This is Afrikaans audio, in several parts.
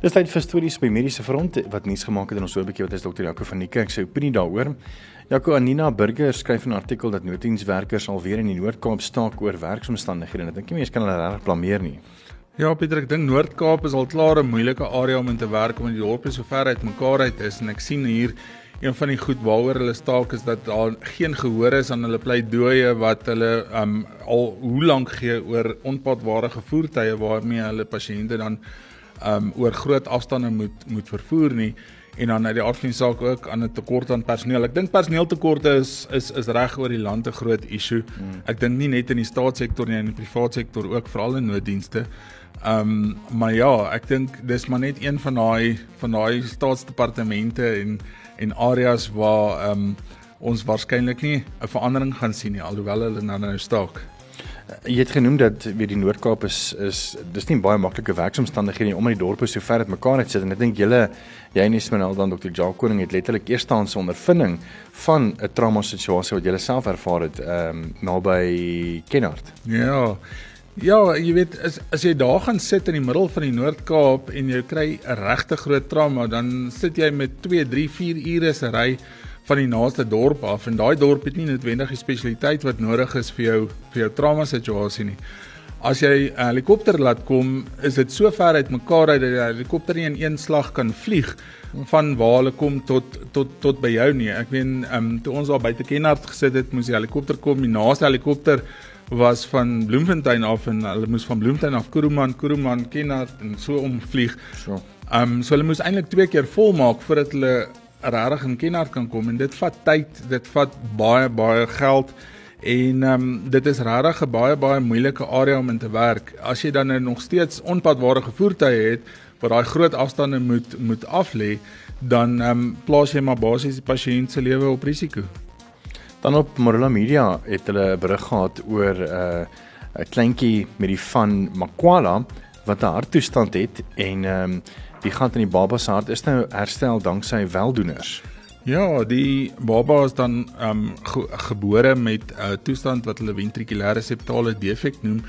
Dis tyd vir stories by mediese front wat nuus gemaak het in ons bietjie wat is dokter Jaco van die kerk sy opinie daaroor. Jaco Anina Burger skryf 'n artikel dat nooddienswerkers alweer in die Noord-Kaap staak oor werksomstandighede. Ek dink nie mense kan hulle regtig blameer nie. Ja, Pieter, ek dink Noord-Kaap is al klaar 'n moeilike area om in te werk omdat die dorpe so ver uit mekaar uit is en ek sien hier een van die goed waaroor hulle staak is dat daar geen gehoor is aan hulle pleidooie wat hulle um al hoe lank gee oor onpadwaardige voertuie waarmee hulle pasiënte dan um oor groot afstande moet moet vervoer nie en dan uit die aard van die saak ook aan 'n tekort aan personeel. Ek dink personeeltekorte is is is reg oor die land 'n groot issue. Hmm. Ek dink nie net in die staatssektor nie, in die private sektor ook, veral in nooddienste. Um maar ja, ek dink dis maar net een van daai van daai staatsdepartemente en en areas waar um ons waarskynlik nie 'n verandering gaan sien nie alhoewel hulle nou nou staak. Jy het genoem dat weer die Noord-Kaap is is dis nie baie maklike werksomstandighede nie omdat die dorpe so ver uit mekaar uit sit en ek dink julle jy en Ismail dan Dr. Jacques Koning het letterlik eerstehandse ondervinding van 'n trauma situasie wat julle self ervaar het ehm um, naby Kenhardt. Ja. Ja, jy weet as as jy daar gaan sit in die middel van die Noord-Kaap en jy kry 'n regte groot trauma, dan sit jy met 2, 3, 4 ure se ry van die naaste dorp af en daai dorp het nie noodwendig die spesialiteit wat nodig is vir jou vir jou trauma situasie nie. As jy 'n helikopter laat kom, is dit so ver uit mekaar uit dat die helikopter nie in een slag kan vlieg van waar hulle kom tot tot tot by jou nie. Ek meen, ehm um, toe ons daar buite Kenhardt gesit het, moes die helikopter kom. Die naaste helikopter was van Bloemfontein af en hulle moes van Bloemfontein af Kuruman, Kuruman, Kenhardt en so omvlieg. So. Ehm um, so hulle moes eintlik twee keer volmaak voordat hulle regtig in Kenhardt kan kom en dit vat tyd, dit vat baie baie geld en ehm um, dit is regtig 'n baie baie moeilike area om in te werk. As jy dan nou nog steeds onpadwaardige voertuie het wat daai groot afstande moet moet af lê, dan ehm um, plaas jy maar basies die pasiënt se lewe op risiko. Dan op Morula Media het hulle 'n berig gehad oor 'n uh, 'n kleintjie met die van Makwala wat 'n harttoestand het en ehm um, Die gat in die baba se hart is nou herstel danksy weldoeners. Ja, die baba is dan ehm um, ge gebore met 'n uh, toestand wat hulle ventrikulêre septale defek noem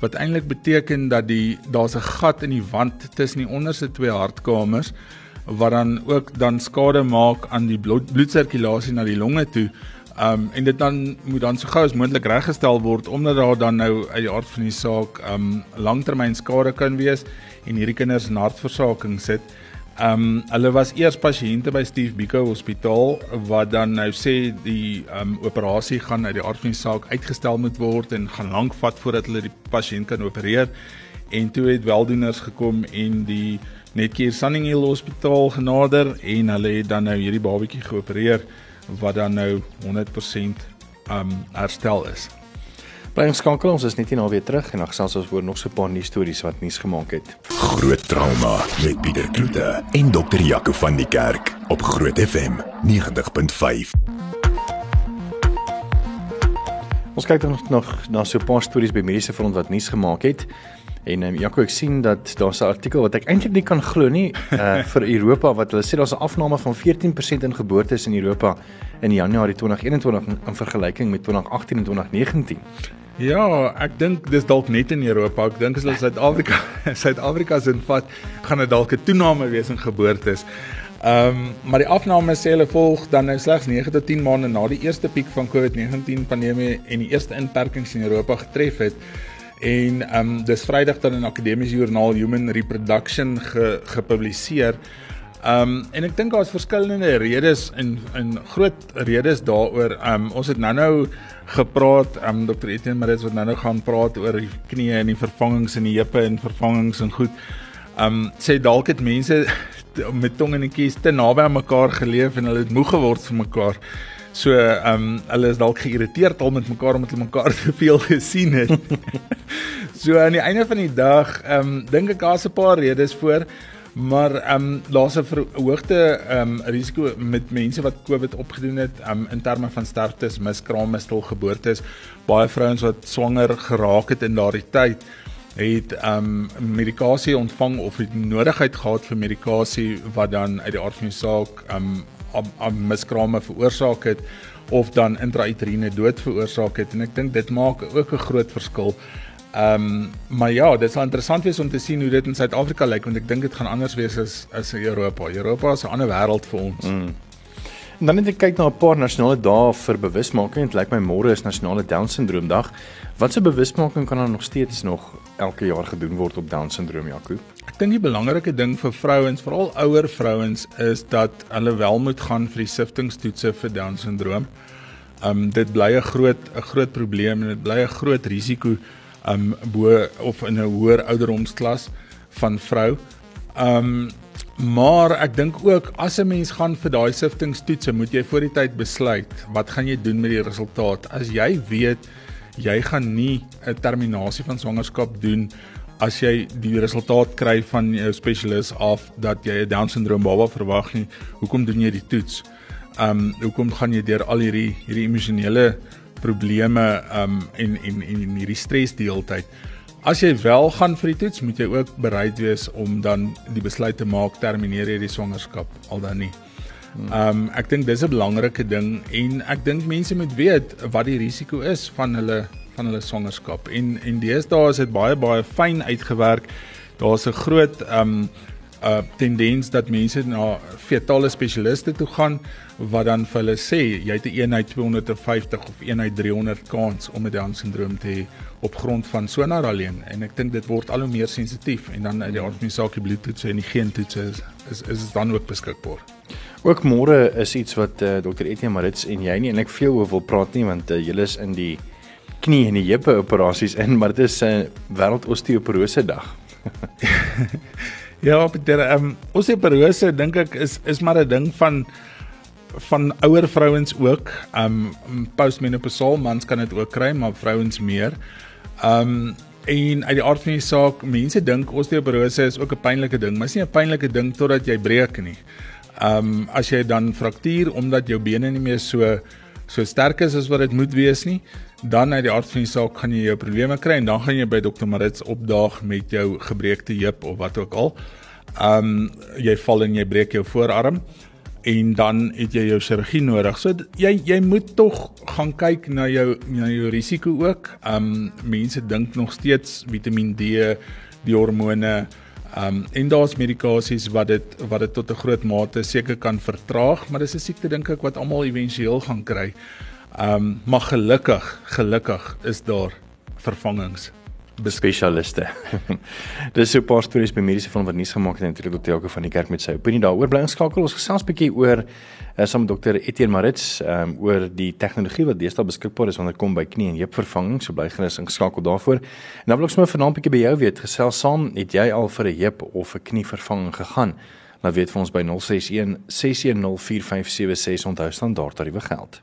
wat eintlik beteken dat die daar's 'n gat in die wand tussen die onderste twee hartkamers wat dan ook dan skade maak aan die bloed, bloedsirkulasie na die longe toe. Um en dit dan moet dan so gou as moontlik reggestel word omdat daar dan nou uit die aard van die saak um langtermyn skade kan wees en hierdie kinders in hartversaking sit. Um hulle was eers pasiënte by Steve Biko Hospitaal wat dan nou sê die um operasie gaan uit die aard van die saak uitgestel moet word en gaan lank vat voordat hulle die pasiënt kan opereer. En toe het weldoeners gekom en die Netcare Sunninghill Hospitaal genader en hulle het dan nou hierdie babatjie geopereer wat dan nou 100% um herstel is. Bly geskakel ons is net hier nou weer terug en dan gesels ons oor nog so 'n paar nuus stories wat nuus gemaak het. Groot trauma met Pieter Kloete en dokter Jaco van die Kerk op Groot FM 90.5. Ons kyk dan nog na so 'n paar stories by mediese front wat nuus gemaak het. En um, Jaco, ek sien dat daar's 'n artikel wat ek eintlik nie kan glo nie uh vir Europa wat hulle sê daar's 'n afname van 14% in geboortes in Europa in Januarie 2021 in, in vergelyking met 2018 en 2019. Ja, ek dink dis dalk net in Europa. Ek dink as hulle Suid-Afrika Suid-Afrika se invat, gaan dit dalk 'n toename wees in geboortes. Ehm um, maar die afname sê hulle volg dan nou slegs 9 tot 10 maande na die eerste piek van COVID-19 pandemie en die eerste inperkings in Europa getref het en ehm um, dis Vrydag dan in Akademiese Joernaal Human Reproduction ge, gepubliseer. Ehm um, en ek dink daar's verskillende redes en en groot redes daaroor. Ehm um, ons het nou-nou gepraat, ehm um, Dr. Etienne Marits wat nou-nou gaan praat oor die knieë en die vervangings in die heupe en vervangings en goed. Ehm um, sê dalk het mense met tong en kies te naby aan mekaar geleef en hulle het moeg geword vir mekaar. So ehm um, hulle is dalk geïrriteerd al met mekaar omdat hulle mekaar te veel gesien het. so aan die einde van die dag ehm um, dink ek daar's 'n paar redes voor Maar ehm um, daar's 'n verhoogde ehm um, risiko met mense wat COVID opgedoen het um, in terme van sterftes, miskraammistel, geboortes. Baie vrouens wat swanger geraak het in daardie tyd het ehm um, medikasie ontvang of het nodigheid gehad vir medikasie wat dan uit die aard van die saak ehm um, miskrame veroorsaak het of dan intrauteriene dood veroorsaak het en ek dink dit maak ook 'n groot verskil. Ehm um, maar ja, dit sal interessant wees om te sien hoe dit in Suid-Afrika lyk want ek dink dit gaan anders wees as as in Europa. Europa is 'n ander wêreld vir ons. Mm. En dan net kyk na 'n paar nasionale dae vir bewusmaking. Dit lyk my môre is nasionale Down syndroom dag. Watse bewusmaking kan dan nog steeds nog elke jaar gedoen word op Down syndroom, Jaco? Ek dink die belangrike ding vir vrouens, veral ouer vrouens, is dat hulle wel moet gaan vir die siftingstoetse vir Down syndroom. Um dit bly 'n groot 'n groot probleem en dit bly 'n groot risiko um bo of in 'n hoër ouderdomsklas van vrou. Um maar ek dink ook as 'n mens gaan vir daai siftingstoetse, moet jy voor die tyd besluit wat gaan jy doen met die resultaat. As jy weet jy gaan nie 'n terminasie van swangerskap doen as jy die resultaat kry van jou spesialis af dat jy 'n down syndroom baba verwag nie. Hoekom doen jy die toets? um hoekom gaan jy deur al hierdie hierdie emosionele probleme um en en en hierdie stres die hele tyd. As jy wel gaan vir die toets, moet jy ook bereid wees om dan die besluit te maak termineer jy die swangerskap al dan nie. Um ek dink dis 'n belangrike ding en ek dink mense moet weet wat die risiko is van hulle van hulle swangerskap. En en deesdae is dit baie baie fyn uitgewerk. Daar's 'n groot um 'n uh, tendens dat mense na fetale spesialiste toe gaan wat dan vir hulle sê jy het 'n eenheid 250 of eenheid 300 kans om 'n Down syndroom te hê op grond van sonar alleen en ek dink dit word al hoe meer sensitief en dan uit die aard van die saak die bloedtoetse en die geentoetse is is is dan ook beskikbaar. Ook môre is iets wat uh, Dr Etienne Marits en jy nie ek veel oor wil praat nie want uh, julle is in die knie en die heupe operasies in maar dit is 'n uh, wêreld osteoporose dag. Ja, Pieter, ehm um, osteoporose dink ek is is maar 'n ding van van ouer vrouens ook. Ehm um, postmenopausal mans kan dit ook kry, maar vrouens meer. Ehm um, en uit die aard van die saak, mense dink osteoporose is ook 'n pynlike ding, maar is nie 'n pynlike ding totdat jy breek nie. Ehm um, as jy dan fraktuur omdat jou bene nie meer so so sterk is as wat dit moet wees nie, dan uit die aard van die saak gaan jy jou probleme kry en dan gaan jy by dokter Marits opdaag met jou gebreekte heup of wat ook al. Um jy val en jy breek jou voorarm en dan het jy jou chirurgie nodig. So jy jy moet tog gaan kyk na jou na jou risiko ook. Um mense dink nog steeds Vitamiin D, die hormone Um en daar's medikasies wat dit wat dit tot 'n groot mate seker kan vertraag, maar dis 'n siekte dink ek wat almal éventueel gaan kry. Um maar gelukkig, gelukkig is daar vervangings spesialiste. Dis so 'n paar stories by mediese van wat nuus gemaak het eintlik tot elke van die kerk met sy opinie daaroor bly inskakel. Ons gesels 'n bietjie oor uh, saam met dokter Etienne Marits um, oor die tegnologie wat deesdae beskikbaar is wanneer kom by knie en heupvervanging. So bly gerus ingeskakel daarvoor. En dan wil ek sommer vanaand 'n bietjie by jou weet, gesels saam, het jy al vir 'n heup of 'n knie vervanging gegaan? Laat weet vir ons by 061 610 4576 onthou standaard tariewe geld.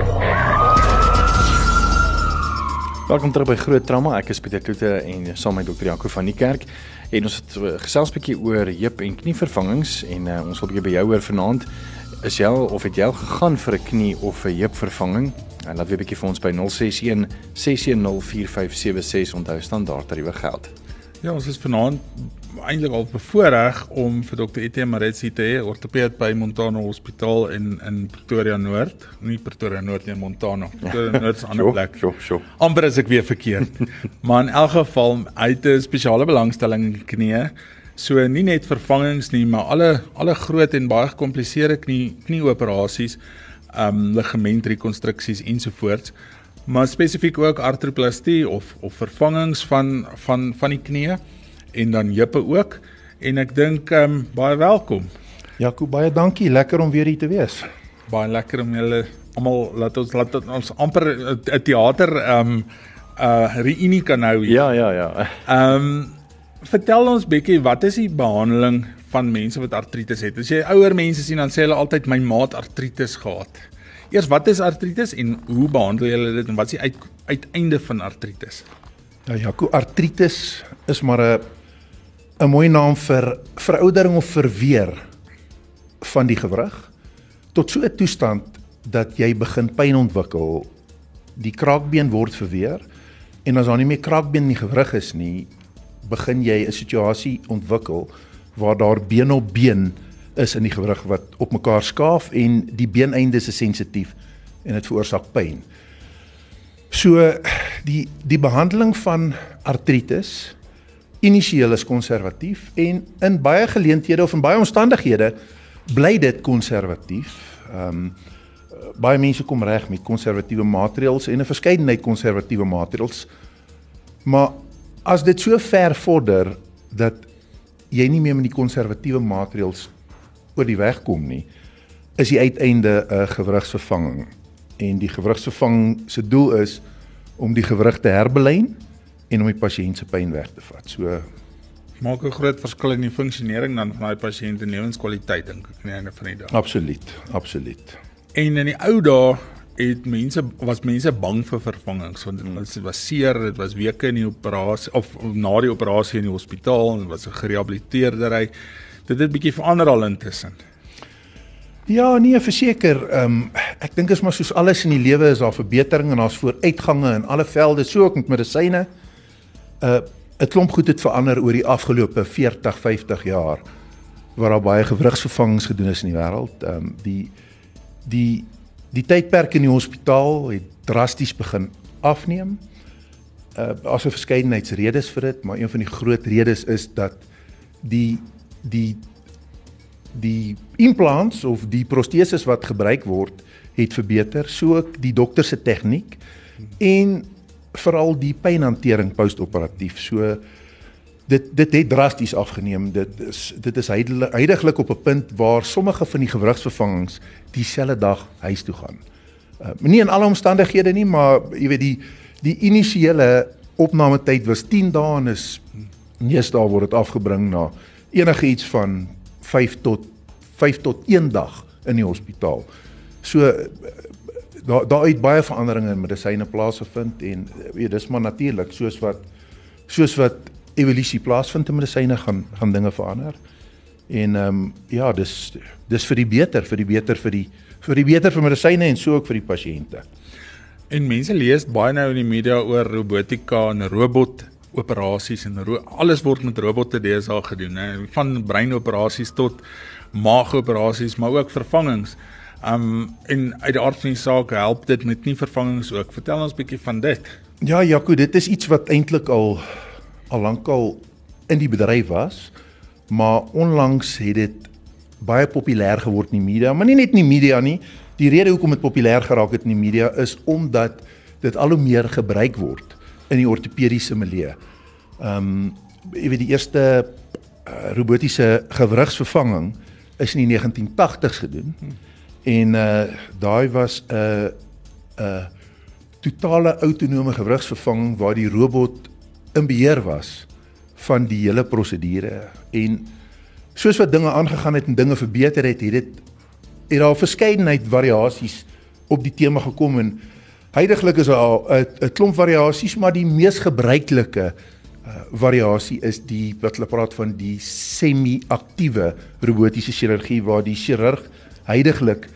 Welkom terug by Groot Trauma. Ek is Pieter Kloete en saam met Dr. Jaco van die Kerk en ons het eh, gesels 'n bietjie oor heup en knie vervangings en uh, ons wil 'n bietjie by jou hoor vanaand. Is jy al of het jy al gegaan vir 'n knie of 'n heup vervanging? En laat weer 'n bietjie vir ons by 061 610 4576 onthou standaard tariewe geld. Ja, ons is vanaand eintlik al bevoorreg om vir dokter Etienne Maretsi te hê, ortopeed by Montana Hospitaal in in Pretoria Noord, nie Pretoria Noord nie, Montana. Pretoria Noord is 'n ander plek. Sjoe, sjoe. Amper as ek weer verkeerd. maar in elk geval, hy het 'n spesiale belangstelling in knieë. So nie net vervangings nie, maar alle alle groot en baie gekompliseerde knie knieoperasies, ehm um, ligamentrekonstruksies ensovoorts maar spesifiek ook artroplastie of of vervangings van van van die knieë en dan heupe ook en ek dink ehm um, baie welkom. Jaco baie dankie, lekker om weer hier te wees. baie lekker om julle almal laat ons laat ons amper 'n teater ehm um, uh reunie kan hou hier. Ja, ja, ja. Ehm um, vertel ons bietjie wat is die behandeling van mense wat artritis het? As jy ouer mense sien dan sê hulle altyd my maat artritis gehad. Eers wat is artritis en hoe behandel jy dit en wat is die uit, uiteinde van artritis? Ja, Jaco, artritis is maar 'n 'n mooi naam vir veroudering of verweer van die gewrig tot so 'n toestand dat jy begin pyn ontwikkel. Die kraakbeen word verweer en as daar nie meer kraakbeen in die gewrig is nie, begin jy 'n situasie ontwikkel waar daar been op been is in die gewrig wat op mekaar skaaf en die beeneindes is sensitief en dit veroorsaak pyn. So die die behandeling van artritis initieel is konservatief en in baie geleenthede of in baie omstandighede bly dit konservatief. Ehm um, baie mense kom reg met konservatiewe maatreëls en 'n verskeidenheid konservatiewe maatreëls. Maar as dit so ver vorder dat jy nie meer met die konservatiewe maatreëls oor die weg kom nie, is die uiteinde 'n gewrigsvervanging. En die gewrigsvervanging se doel is om die gewrig te herbelyn en om die pasiënt se pyn weg te vat. So maak 'n groot verskil in die funksionering dan van daai pasiënt se lewenskwaliteit dink ek aan die einde van die dag. Absoluut, absoluut. En in die ou dae het mense was mense bang vir vervangings want dit was seer, dit was weke in die operasie of na die operasie in die hospitaal en was 'n gerehabiliteerdery. Dit het bietjie verander al intussen. Ja, nee, verseker. Ehm um, ek dink is maar soos alles in die lewe is daar verbetering en daar's vooruitgange in alle velde, so ook met medisyne. Uh 'n klomp goed het verander oor die afgelope 40, 50 jaar waar daar baie gewrigsvervangings gedoen is in die wêreld. Ehm um, die die die tydperk in die hospitaal het drasties begin afneem. Uh daar's 'n verskeidenheid redes vir dit, maar een van die groot redes is dat die die die implants of die proteses wat gebruik word het verbeter, so ook die dokter se tegniek en veral die pynhantering postoperatief. So dit dit het drasties afgeneem. Dit is dit is heidaglik op 'n punt waar sommige van die gewrigsvervangings dieselfde dag huis toe gaan. Uh, nie in alle omstandighede nie, maar jy weet die die initiële opname tyd was 10 dae en is meestal word dit afgebring na enige iets van 5 tot 5 tot 1 dag in die hospitaal. So daar daar uit baie veranderinge in medisyne plaasgevind en weet dis maar natuurlik soos wat soos wat evolusie plaasvind in medisyne gaan gaan dinge verander. En ehm um, ja, dis dis vir die beter, vir die beter vir die vir die beter vir medisyne en so ook vir die pasiënte. En mense lees baie nou in die media oor robotika en robot operasies en ro alles word met robotte deesdae gedoen, hè, van breinoperasies tot maagoperasies, maar ook vervangings. Um en uit die aard van die saak help dit met nie vervangings ook. Vertel ons bietjie van dit. Ja, Jaco, dit is iets wat eintlik al al lankal in die bedryf was, maar onlangs het dit baie populêr geword in die media, maar nie net in die media nie. Die rede hoekom dit populêr geraak het in die media is omdat dit al hoe meer gebruik word in die ortopediese milieu. Um jy weet die eerste uh, robotiese gewrigsvervanging is in die 1980s gedoen. Hmm en uh daai was 'n uh, 'n uh, totale autonome gewrigsvervanging waar die robot in beheer was van die hele prosedure en soos wat dinge aangegaan het en dinge verbeter het, het dit het daar verskeidenheid variasies op die tema gekom en heidaglik is daar 'n klomp variasies, maar die mees gebruikelike uh, variasie is die wat hulle praat van die semi-aktiewe robotiese chirurgie waar die chirurg heidaglik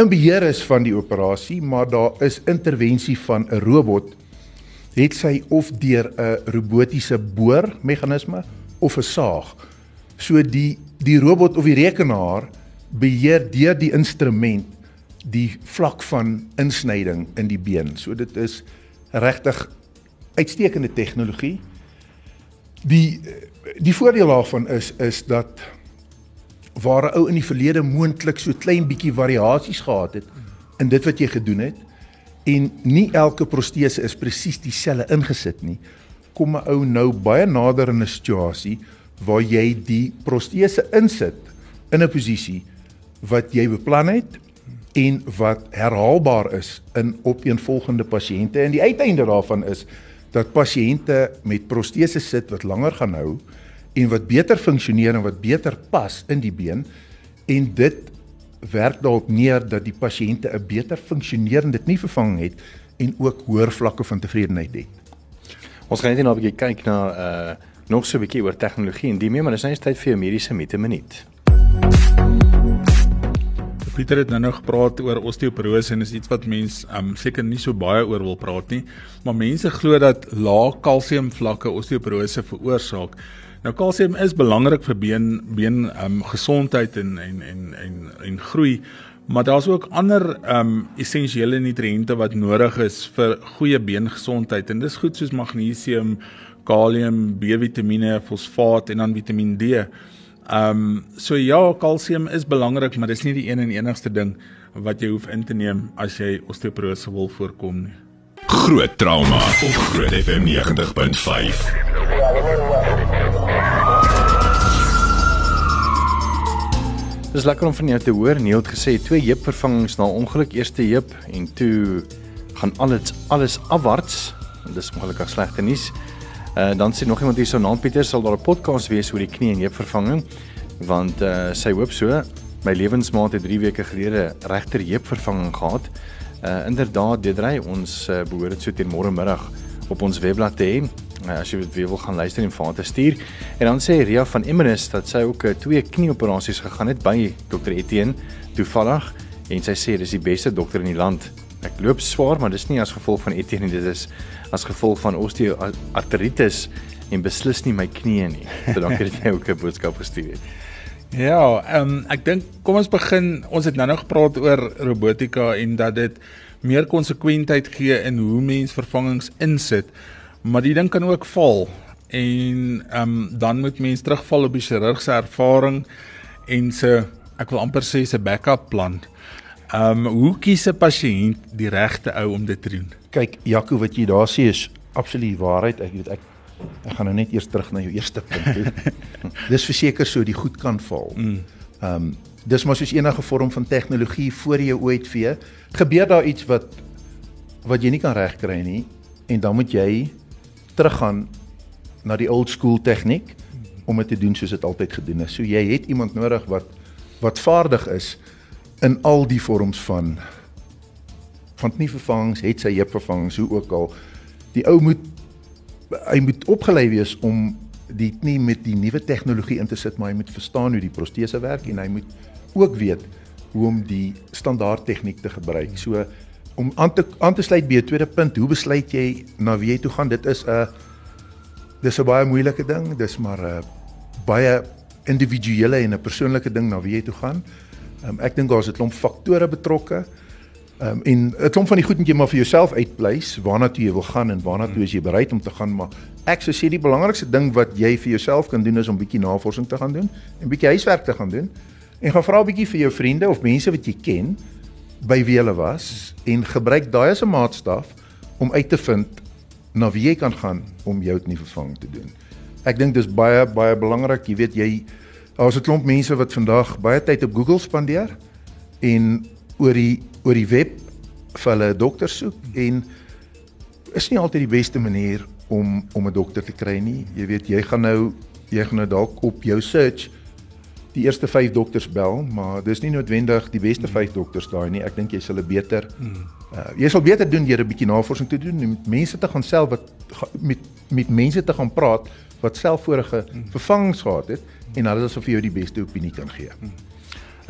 in beheer is van die operasie, maar daar is intervensie van 'n robot het sy of deur 'n robotiese boor meganisme of 'n saag. So die die robot of die rekenaar beheer deur die instrument die vlak van insnyding in die been. So dit is regtig uitstekende tegnologie. Die die voordeel daarvan is is dat waar 'n ou in die verlede moontlik so klein bietjie variasies gehad het in dit wat jy gedoen het en nie elke protese is presies dieselfde ingesit nie kom 'n ou nou baie nader in 'n situasie waar jy die protese insit in 'n posisie wat jy beplan het en wat herhaalbaar is in opeenvolgende pasiënte en die uiteinde daarvan is dat pasiënte met protese sit wat langer gaan hou en wat beter funksioneer en wat beter pas in die been en dit werk daarop neer dat die pasiënte 'n beter funksionerende knie vervanging het en ook hoër vlakke van tevredenheid het. Ons gaan net nou 'n bietjie kyk na uh nog so 'n bietjie oor tegnologie en die meer, maar dis nou net tyd vir 'n mediese minute minuut. Pieter het nou nog gepraat oor osteoporose en is iets wat mense um seker nie so baie oor wil praat nie, maar mense glo dat lae kalsium vlakke osteoporose veroorsaak. Nou kalsium is belangrik vir been been um gesondheid en en en en en groei, maar daar's ook ander um essensiële nutriënte wat nodig is vir goeie beengesondheid en dis goed soos magnesium, kalium, B-vitamiene, fosfaat en dan Vitamiin D. Um so ja, kalsium is belangrik, maar dis nie die een en enigste ding wat jy hoef in te neem as jy osteoporose wil voorkom nie. Groot trauma op Groot FM 90.5. Dis lekker om van jou te hoor. Neil het gesê twee heupvervangings na ongeluk, eerste heup en toe gaan alles alles afwaarts. Dis ongelukkig slegte nuus. Uh dan sê nog iemand hier so naam Pieter sal daar 'n podcast wees oor die knie en heupvervanging want uh sy hoop so my lewensmaat het 3 weke gelede regter heupvervanging gehad. Uh inderdaad Dedrey ons uh, behoort dit so teen môre middag op ons webblad te hê. Uh, as jy weer wil gaan luister en vir te stuur. En dan sê Ria van Emmerus dat sy ook uh, twee knieoperasies gegaan het by Dr Etienne toevallig en sy sê dis die beste dokter in die land. Ek loop swaar, maar dis nie as gevolg van Etienne nie, dit is as gevolg van osteoartritis en beslis nie my knieë nie. So dankie dat jy ook 'n boodskap gestuur het. Ja, ehm um, ek dink kom ons begin. Ons het nou-nou gepraat oor robotika en dat dit meer konsekwentheid gee in hoe mens vervangings insit. Maar die ding kan ook val en ehm um, dan moet mens terugval op die chirurgse ervaring en se ek wil amper sê se backup plan. Ehm um, hoe kies 'n pasiënt die regte ou om dit te doen? Kyk, Jaco, wat jy daar sê is absoluut waarheid. Ek weet ek ek gaan nou net eers terug na jou eerste punt. dis verseker so die goed kan val. Mm. Ehm um, dis maar soos enige vorm van tegnologie voor jy ooit vee, gebeur daar iets wat wat jy nie kan regkry nie en dan moet jy teruggaan na die old school tegniek om dit te doen soos dit altyd gedoen is. So jy het iemand nodig wat wat vaardig is in al die vorms van van knievervangings, het sy heupvervangings, hoe ook al. Die ou moet hy moet opgelei wees om die knie met die nuwe tegnologie in te sit, maar hy moet verstaan hoe die protese werk en hy moet ook weet hoe om die standaard tegniek te gebruik. So om aan te aan te sluit by 'n tweede punt, hoe besluit jy na wie jy toe gaan? Dit is 'n dis 'n baie moeilike ding. Dis maar 'n baie individuele en 'n persoonlike ding na wie jy toe gaan. Um, ek dink daar's 'n klomp faktore betrokke. Ehm um, en 'n klomp van die goed moet jy maar vir jouself uitpleis waarna toe jy wil gaan en waarna toe is jy bereid om te gaan, maar ek sou sê die belangrikste ding wat jy vir jouself kan doen is om bietjie navorsing te gaan doen en bietjie huiswerk te gaan doen. En gaan vra 'n bietjie vir jou vriende of mense wat jy ken by wie hulle was en gebruik daai as 'n maatstaf om uit te vind na wie jy kan gaan om jou nie vervang te doen. Ek dink dis baie baie belangrik, jy weet jy daar's 'n klomp mense wat vandag baie tyd op Google spandeer en oor die oor die web vir hulle dokter soek en is nie altyd die beste manier om om 'n dokter te kry nie. Jy weet jy gaan nou jy gaan nou dalk op jou search die eerste 5 dokters bel, maar dis nie noodwendig die beste 5 dokters daai nie. Ek dink jy sal beter uh, jy sal beter doen deur 'n bietjie navorsing te doen en met mense te gaan self wat met met mense te gaan praat wat self vorige vervangings gehad het en hulle sal vir jou die beste opinie kan gee.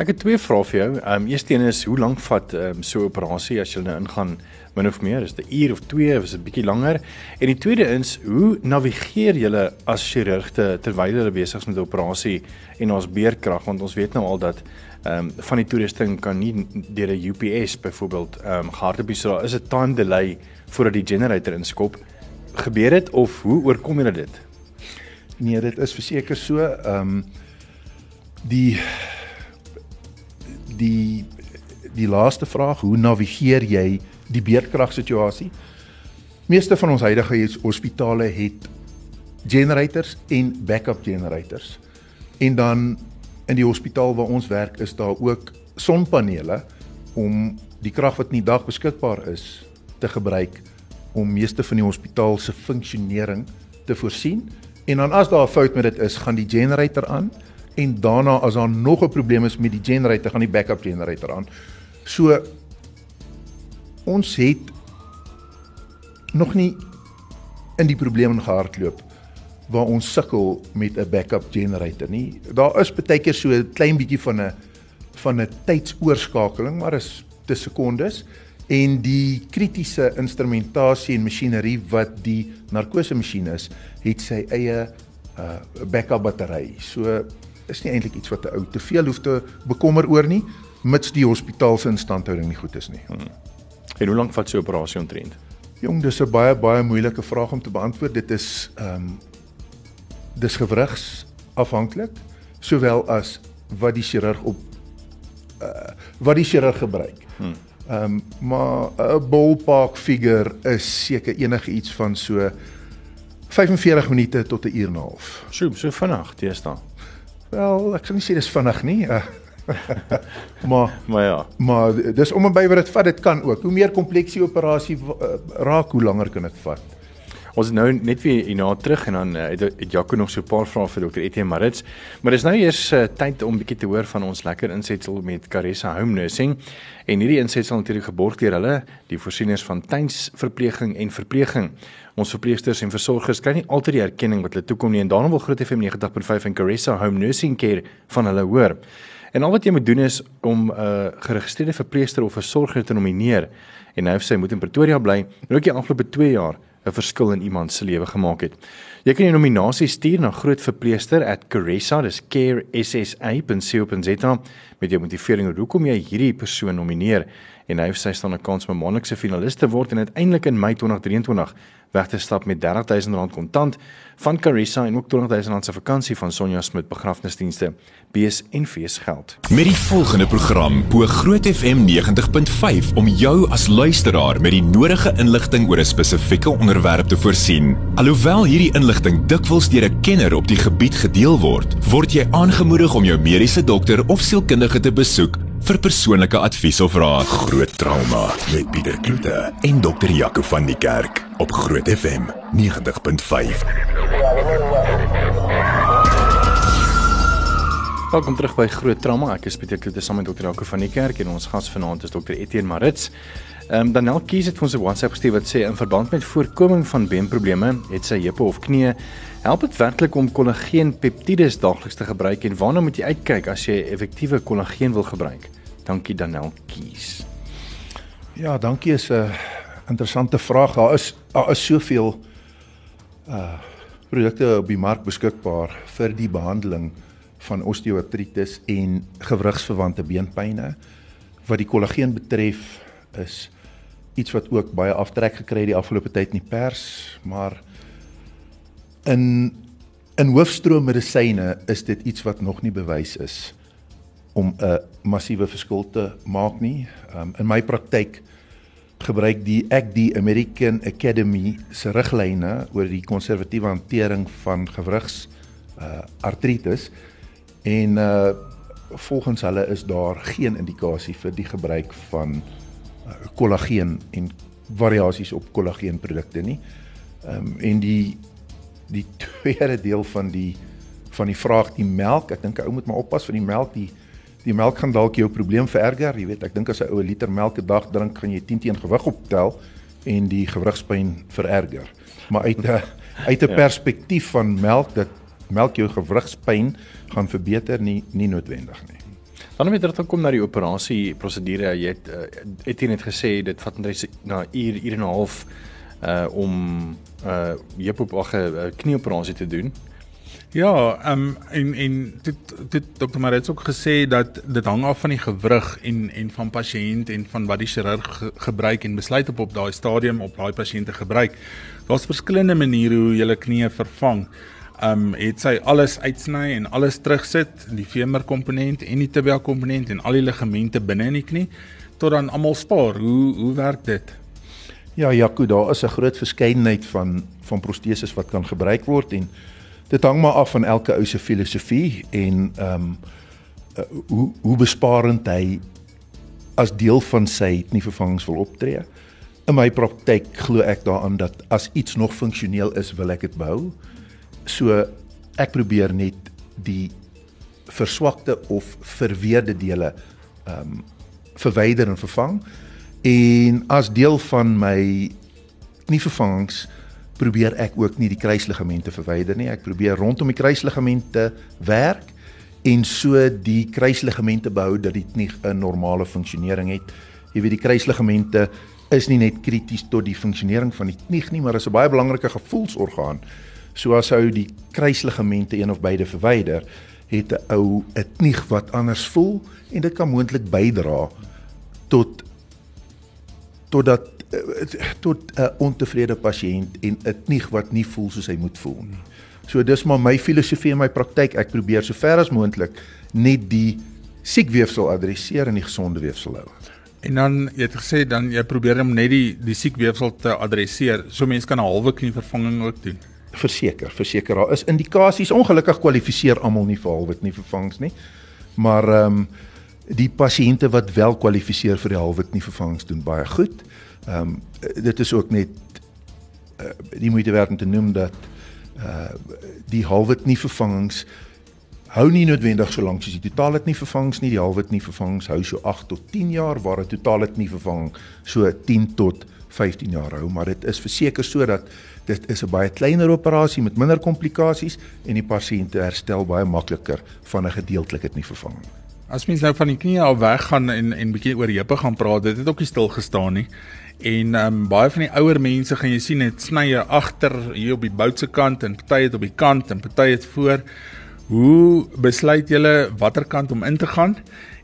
Ek het twee vrae vir jou. Ehm um, eerste een is hoe lank vat ehm um, so 'n operasie as jy nou ingaan min of meer? Is dit 'n uur of 2 of is dit bietjie langer? En die tweede is hoe navigeer jy as chirurg te, terwyl jy besig is met 'n operasie en ons beerkrag want ons weet nou al dat ehm um, van die toerusting kan nie deur 'n UPS byvoorbeeld ehm um, gehard op so is 'n time delay voordat die generator inskop. Gebeur dit of hoe oorkom jy dit? Nee, dit is verseker so. Ehm um, die die die laaste vraag, hoe navigeer jy die beerdkrag situasie? Meeste van ons huidige hospitale het generators en backup generators. En dan in die hospitaal waar ons werk is daar ook sonpanele om die krag wat in die dag beskikbaar is te gebruik om meeste van die hospitaal se funksionering te voorsien. En dan as daar 'n fout met dit is, gaan die generator aan en daarna as daar nog 'n probleem is met die generator, gaan die backup generator aan. So ons het nog nie in die probleme gehardloop waar ons sukkel met 'n backup generator nie. Daar is baie keer so 'n klein bietjie van 'n van 'n tydsoorskakeling, maar is te sekondes en die kritiese instrumentasie en masjinerie wat die narkose masjien is, het sy eie uh backup battery. So is nie eintlik iets wat 'n ou te veel hoef te bekommer oor nie, mits die hospitaal se instandhouding nie goed is nie. Hmm. En hoe lank vat so 'n operasie omtrent? Jong, dis 'n baie baie moeilike vraag om te beantwoord. Dit is ehm um, dis gewrigs afhanklik sowel as wat die chirurg op uh, wat die chirurg gebruik. Hmm. Ehm um, maar 'n ballpark figure is seker enige iets van so 45 minute tot 'n uur en 'n half. So so vinnig, dan. Wel, ek sou nie sê dis vinnig nie. Uh, maar maar ja. Maar dis om en by wat dit vat, dit kan ook. Hoe meer komplekse die operasie uh, raak, hoe langer kan dit vat. Ons nou net weer hierna terug en dan uh, het, het Jaco nog so 'n paar vrae vir Dr. Etienne Marits. Maar dis nou eers uh, tyd om bietjie te hoor van ons lekker insetsel met Caressa Home Nursing. En hierdie insetsel natuurlik geborg deur hulle, die voorsieners van tuinsverpleging en verpleging. Ons verpleegsters en versorgers kry nie altyd die erkenning wat hulle toekom nie en daarom wil Groot FM 90.5 en Caressa Home Nursing Care van hulle hoor. En al wat jy moet doen is om 'n uh, geregistreerde verpleegster of versorger te nomineer en hy of sy moet in Pretoria bly en ook die afgelope 2 jaar 'n verskil in iemand se lewe gemaak het. Jy kan jou nominasie stuur na grootverpleester@caressa, dis caressa.co.za met jou motivering oor hoekom jy hierdie persoon nomineer en hy of sy staan 'n kans om 'n maandelikse finalis te word en uiteindelik in Mei 2023 weg te stap met R30000 kontant van Carissa en ook R20000 se vakansie van Sonja Smit begrafnisdienste, bees en feesgeld. Met die volgende program bo Groot FM 90.5 om jou as luisteraar met die nodige inligting oor 'n spesifieke onderwerp te voorsien. Alhoewel hierdie inligting dikwels deur 'n kenner op die gebied gedeel word, word jy aangemoedig om jou mediese dokter of sielkundige te besoek vir persoonlike advies of raad. Groot trauma met Pieter Kloete en dokter Jaco van die Kerk op Groot FM 90.5. Welkom terug by Groot Trauma. Ek is Pieter Kloete saam met dokter Jaco van die Kerk en ons gas vanaand is dokter Etienne Marits. Ehm um, Danel Kies het vir ons 'n WhatsApp gestuur wat sê in verband met voorkoming van beenprobleme, het sy heupe of knie, help dit werklik om kollageen peptides daagliks te gebruik en waarna moet jy uitkyk as jy effektiewe kollageen wil gebruik? Dankie Danel Kies. Ja, dankie is 'n interessante vraag. Daar is daar is soveel uh produkte op die mark beskikbaar vir die behandeling van osteoartritis en gewrigsverwante beenpynne. Wat die kollageen betref is iets wat ook baie aftrek gekry het die afgelope tyd in die pers, maar in in hoofstroom medisyne is dit iets wat nog nie bewys is om 'n massiewe verskil te maak nie. Um, in my praktyk gebruik die ek die American Academy se riglyne oor die konservatiewe hantering van gewrigs uh artritis en uh volgens hulle is daar geen indikasie vir die gebruik van uh, kollageen en variasies op kollageenprodukte nie. Ehm um, en die die tweede deel van die van die vraag die melk, ek dink 'n ou moet maar oppas vir die melk die die melk gaan dalk jou probleem vererger. Jy weet, ek dink as 'n ou 'n liter melk 'n dag drink, gaan jy 10 teen gewig optel en die gewrigspyn vererger. Maar uit 'n uit 'n ja. perspektief van melk dat melk jou gewrigspyn gaan verbeter nie nie noodwendig nie. Dan om dit kom na die operasie prosedure, jy het uh, het net gesê dit vat net na uur uur en 'n half uh om uh jy op 'n knieoperasie te doen. Ja, ehm um, en en dit dit dokter Marits ook gesê dat dit hang af van die gewrig en en van pasiënt en van wat die chirurg ge, gebruik en besluit op op daai stadium op daai pasiënte gebruik. Daar's verskillende maniere hoe jy knie vervang. Ehm um, het sy alles uitsny en alles terugsit, die femur komponent en die tibia komponent en al die ligamente binne in die knie tot dan almal spaar. Hoe hoe werk dit? Ja, Jaco, daar is 'n groot verskeidenheid van van proteses wat kan gebruik word en dit hang maar af van elke ou se filosofie en ehm um, uh, hoe hoe besparend hy as deel van sy nie vervangings wil optree. In my praktyk glo ek daaraan dat as iets nog funksioneel is, wil ek dit behou. So ek probeer net die verswakte of verweerde dele ehm um, verwyder en vervang. En as deel van my knievervangings probeer ek ook nie die kruisligamente verwyder nie. Ek probeer rondom die kruisligamente werk en so die kruisligamente behou dat dit nie 'n normale funksionering het. Jy weet die kruisligamente is nie net krities tot die funksionering van die knie nie, maar is 'n baie belangrike gevoelsorgaan. So as ou die kruisligamente een of beide verwyder, het 'n ou 'n knie wat anders voel en dit kan moontlik bydra tot tot dat tot 'n ontevrede pasiënt en 'n knie wat nie voel soos hy moet voel nie. So dis maar my filosofie in my praktyk. Ek probeer so ver as moontlik net die siek weefsel adresseer en die gesonde weefsel hou. En dan jy het gesê dan jy probeer om net die die siek weefsel te adresseer. So mense kan 'n halwe knievervanging ook doen. Verseker, verseker daar is indikasies. Ongelukkig kwalifiseer almal nie vir halwe knievervangings nie. Maar ehm um, die pasiënte wat wel kwalifiseer vir die halwe knievervangings doen baie goed. Ehm um, dit is ook net uh, die moeite werd om te noem dat uh die halwe knievervangings hou nie noodwendig so lank soos die totale knievervangings nie. Die halwe knievervangings hou so 8 tot 10 jaar waar 'n totale knievervanging so 10 tot 15 jaar hou, maar dit is verseker sodat dit is 'n baie kleiner operasie met minder komplikasies en die pasiënte herstel baie makliker van 'n gedeeltelike knievervanging. As mens nou van die knie af weggaan en en bietjie oor heupe gaan praat, dit het ook nie stil gestaan nie. En ehm um, baie van die ouer mense gaan jy sien net snye agter hier op die boutse kant en party het op die kant en party het voor. Hoe besluit julle watter kant om in te gaan?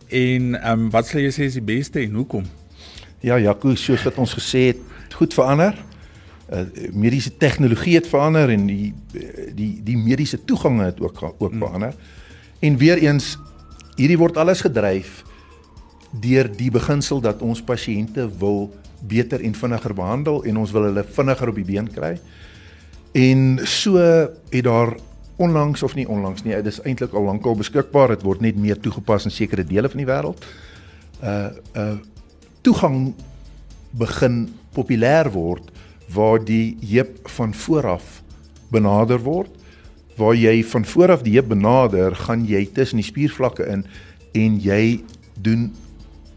En ehm um, wat sal jy sê is die beste en hoekom? Ja, Jaco, soos wat ons gesê het, goed verander. Uh, mediese tegnologie het verander en die die die mediese toegange het ook ook hmm. verander. En weer eens hierdie word alles gedryf deur die beginsel dat ons pasiënte wil beter en vinniger behandel en ons wil hulle vinniger op die been kry. En so het daar onlangs of nie onlangs nie, dit is eintlik al lankal beskikbaar, dit word net meer toegepas in sekere dele van die wêreld. Uh uh toegang begin populêr word waar die heup van vooraf benader word. Waar jy van vooraf die heup benader, gaan jy tussen die spiervlakke in en jy doen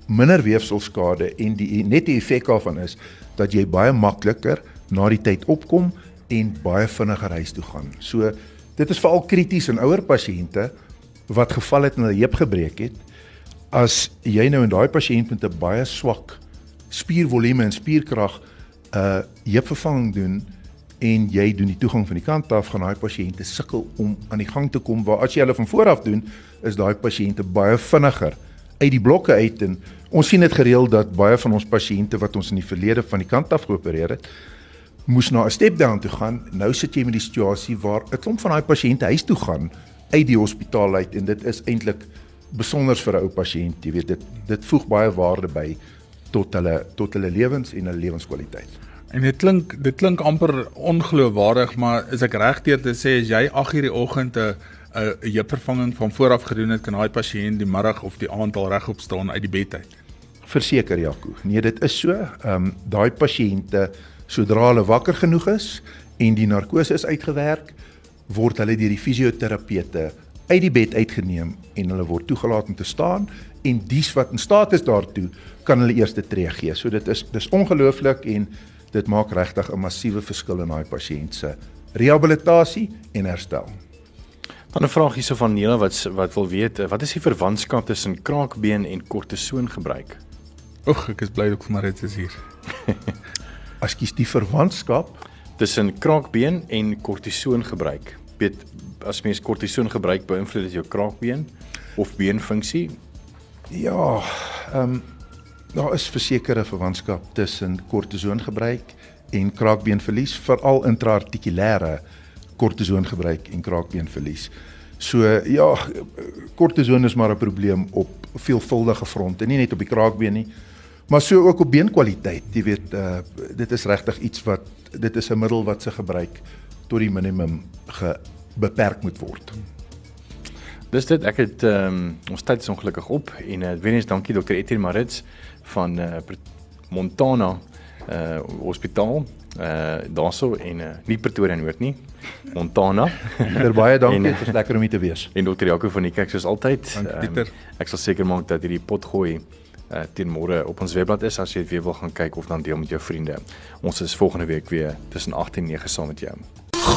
minder weefselskade en die net die effek daarvan is dat jy baie makliker na die tyd opkom en baie vinniger huis toe gaan. So Dit is veral krities in ouer pasiënte wat geval het en hulle heup gebreek het. As jy nou in daai pasiënt met 'n baie swak spiervolume en spierkrag 'n uh, heupvervanging doen en jy doen die toegang van die kant af gaan daai pasiënte sukkel om aan die gang te kom waar as jy hulle van voor af doen is daai pasiënte baie vinniger uit die blokke uit en ons sien dit gereeld dat baie van ons pasiënte wat ons in die verlede van die kant af geopereer het moes na 'n step down toe gaan. Nou sit jy met die situasie waar 'n klomp van daai pasiënte huis toe gaan uit die hospitaal uit en dit is eintlik besonder vir 'n ou pasiënt, jy weet dit dit voeg baie waarde by tot hulle tot hulle lewens en hulle lewenskwaliteit. En dit klink dit klink amper ongeloofwaardig, maar is ek reg deur te sê as jy 8:00 die oggend 'n 'n heupvervanging van vooraf gedoen het, kan daai pasiënt die middag of die aand al regop staan uit die bed uit? Verseker Jaco. Nee, dit is so. Ehm um, daai pasiënte Sodra hulle wakker genoeg is en die narkose is uitgewerk, word hulle deur die fisioterapeute uit die bed uitgeneem en hulle word toegelaat om te staan en dies wat in staat is daartoe kan hulle eerste tree gee. So dit is dis ongelooflik en dit maak regtig 'n massiewe verskil in daai pasiënt se rehabilitasie en herstel. Dan 'n vraag hierso van Nela wat wat wil weet, wat is die verwantskap tussen kraakbeen en kortison gebruik? Oek, ek is bly ek maar dit is hier. askies die verwantskap tussen kraakbeen en kortison gebruik. Weet as mens kortison gebruik beïnvloed dit jou kraakbeen of beenfunksie? Ja, ehm um, daar is versekerde verwantskap tussen kortison gebruik en kraakbeenverlies, veral intraartikulêre kortison gebruik en kraakbeenverlies. So ja, kortison is maar 'n probleem op veelvuldige fronte, nie net op die kraakbeen nie, maar so ook op beenkwaliteit. Jy weet, uh dit is regtig iets wat dit is 'n middel wat se gebruik tot die minimum ge beperk moet word. Dis dit. Ek het ehm um, ons tyd is ongelukkig op en uh, weer eens dankie dokter Etienne Marits van uh, Montana uh hospitaal uh daarso en uh, nie Pretoria Noord nie. Montana. Pieter baie dankie. Dit was lekker om hier te wees. En dokter Jaco van die kerk soos altyd. Dankie Pieter. Um, ek sal seker maak dat hierdie pot gooi uh teen môre op ons webblad is as jy dit weer wil gaan kyk of dan deel met jou vriende. Ons is volgende week weer tussen 8 en 9 saam met jou.